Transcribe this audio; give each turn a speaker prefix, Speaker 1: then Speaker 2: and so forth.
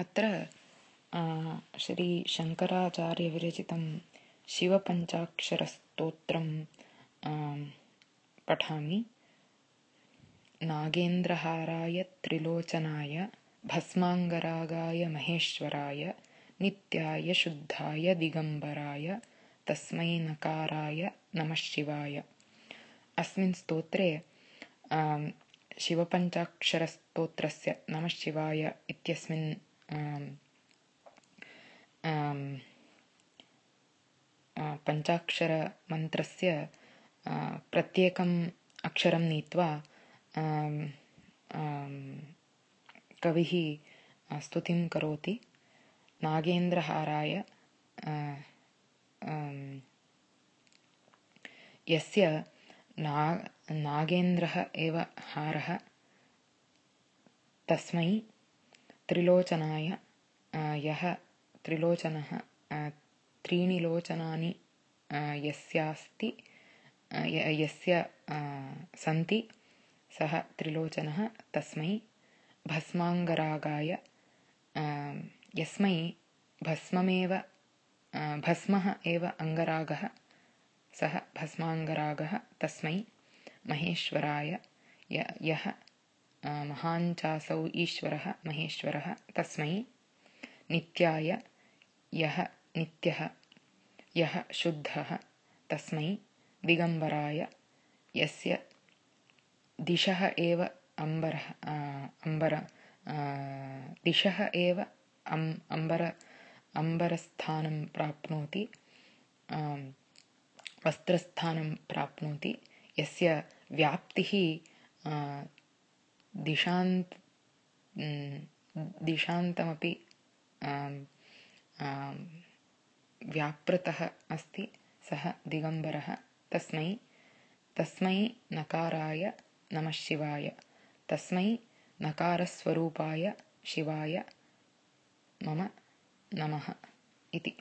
Speaker 1: अत्र श्रीशङ्कराचार्यविरचितं शिवपञ्चाक्षरस्तोत्रं पठामि। नागेन्द्रहाराय त्रिलोचनाय भस्माङ्गरागाय महेश्वराय नित्याय शुद्धाय दिगम्बराय तस्मै नकाराय नमः शिवाय। अस्मिन् स्तोत्रे शिवपञ्चाक्षरस्तोत्रस्य नमः शिवाय इत्यस्मिन् पञ्चाक्षरमन्त्रस्य प्रत्येकम् अक्षरं नीत्वा कविः स्तुतिं करोति नागेन्द्रहाराय यस्य ना नागेन्द्रः एव हारः तस्मै त्रिलोचनाय यः त्रिलोचनः त्रीणि लोचनानि यस्यास्ति यस्य सन्ति सः त्रिलोचनः तस्मै भस्माङ्गरागाय यस्मै भस्ममेव भस्मः एव अङ्गरागः सः भस्माङ्गरागः तस्मै महेश्वराय यः महाञ्चासौ ईश्वरः महेश्वरः तस्मै नित्याय यः नित्यः यः शुद्धः तस्मै दिगम्बराय यस्य दिशः एव अम्बरः अम्बर दिशः एव अम् अम्बर अम्बरस्थानं प्राप्नोति वस्त्रस्थानं प्राप्नोति यस्य व्याप्तिः दिशान्त दिशान्तमपि व्यापृतः अस्ति। सः दिगम्बरः। तस्मै तस्मै नकाराय नमः शिवाय। तस्मै नकारस्वरूपाय शिवाय मम नमः इति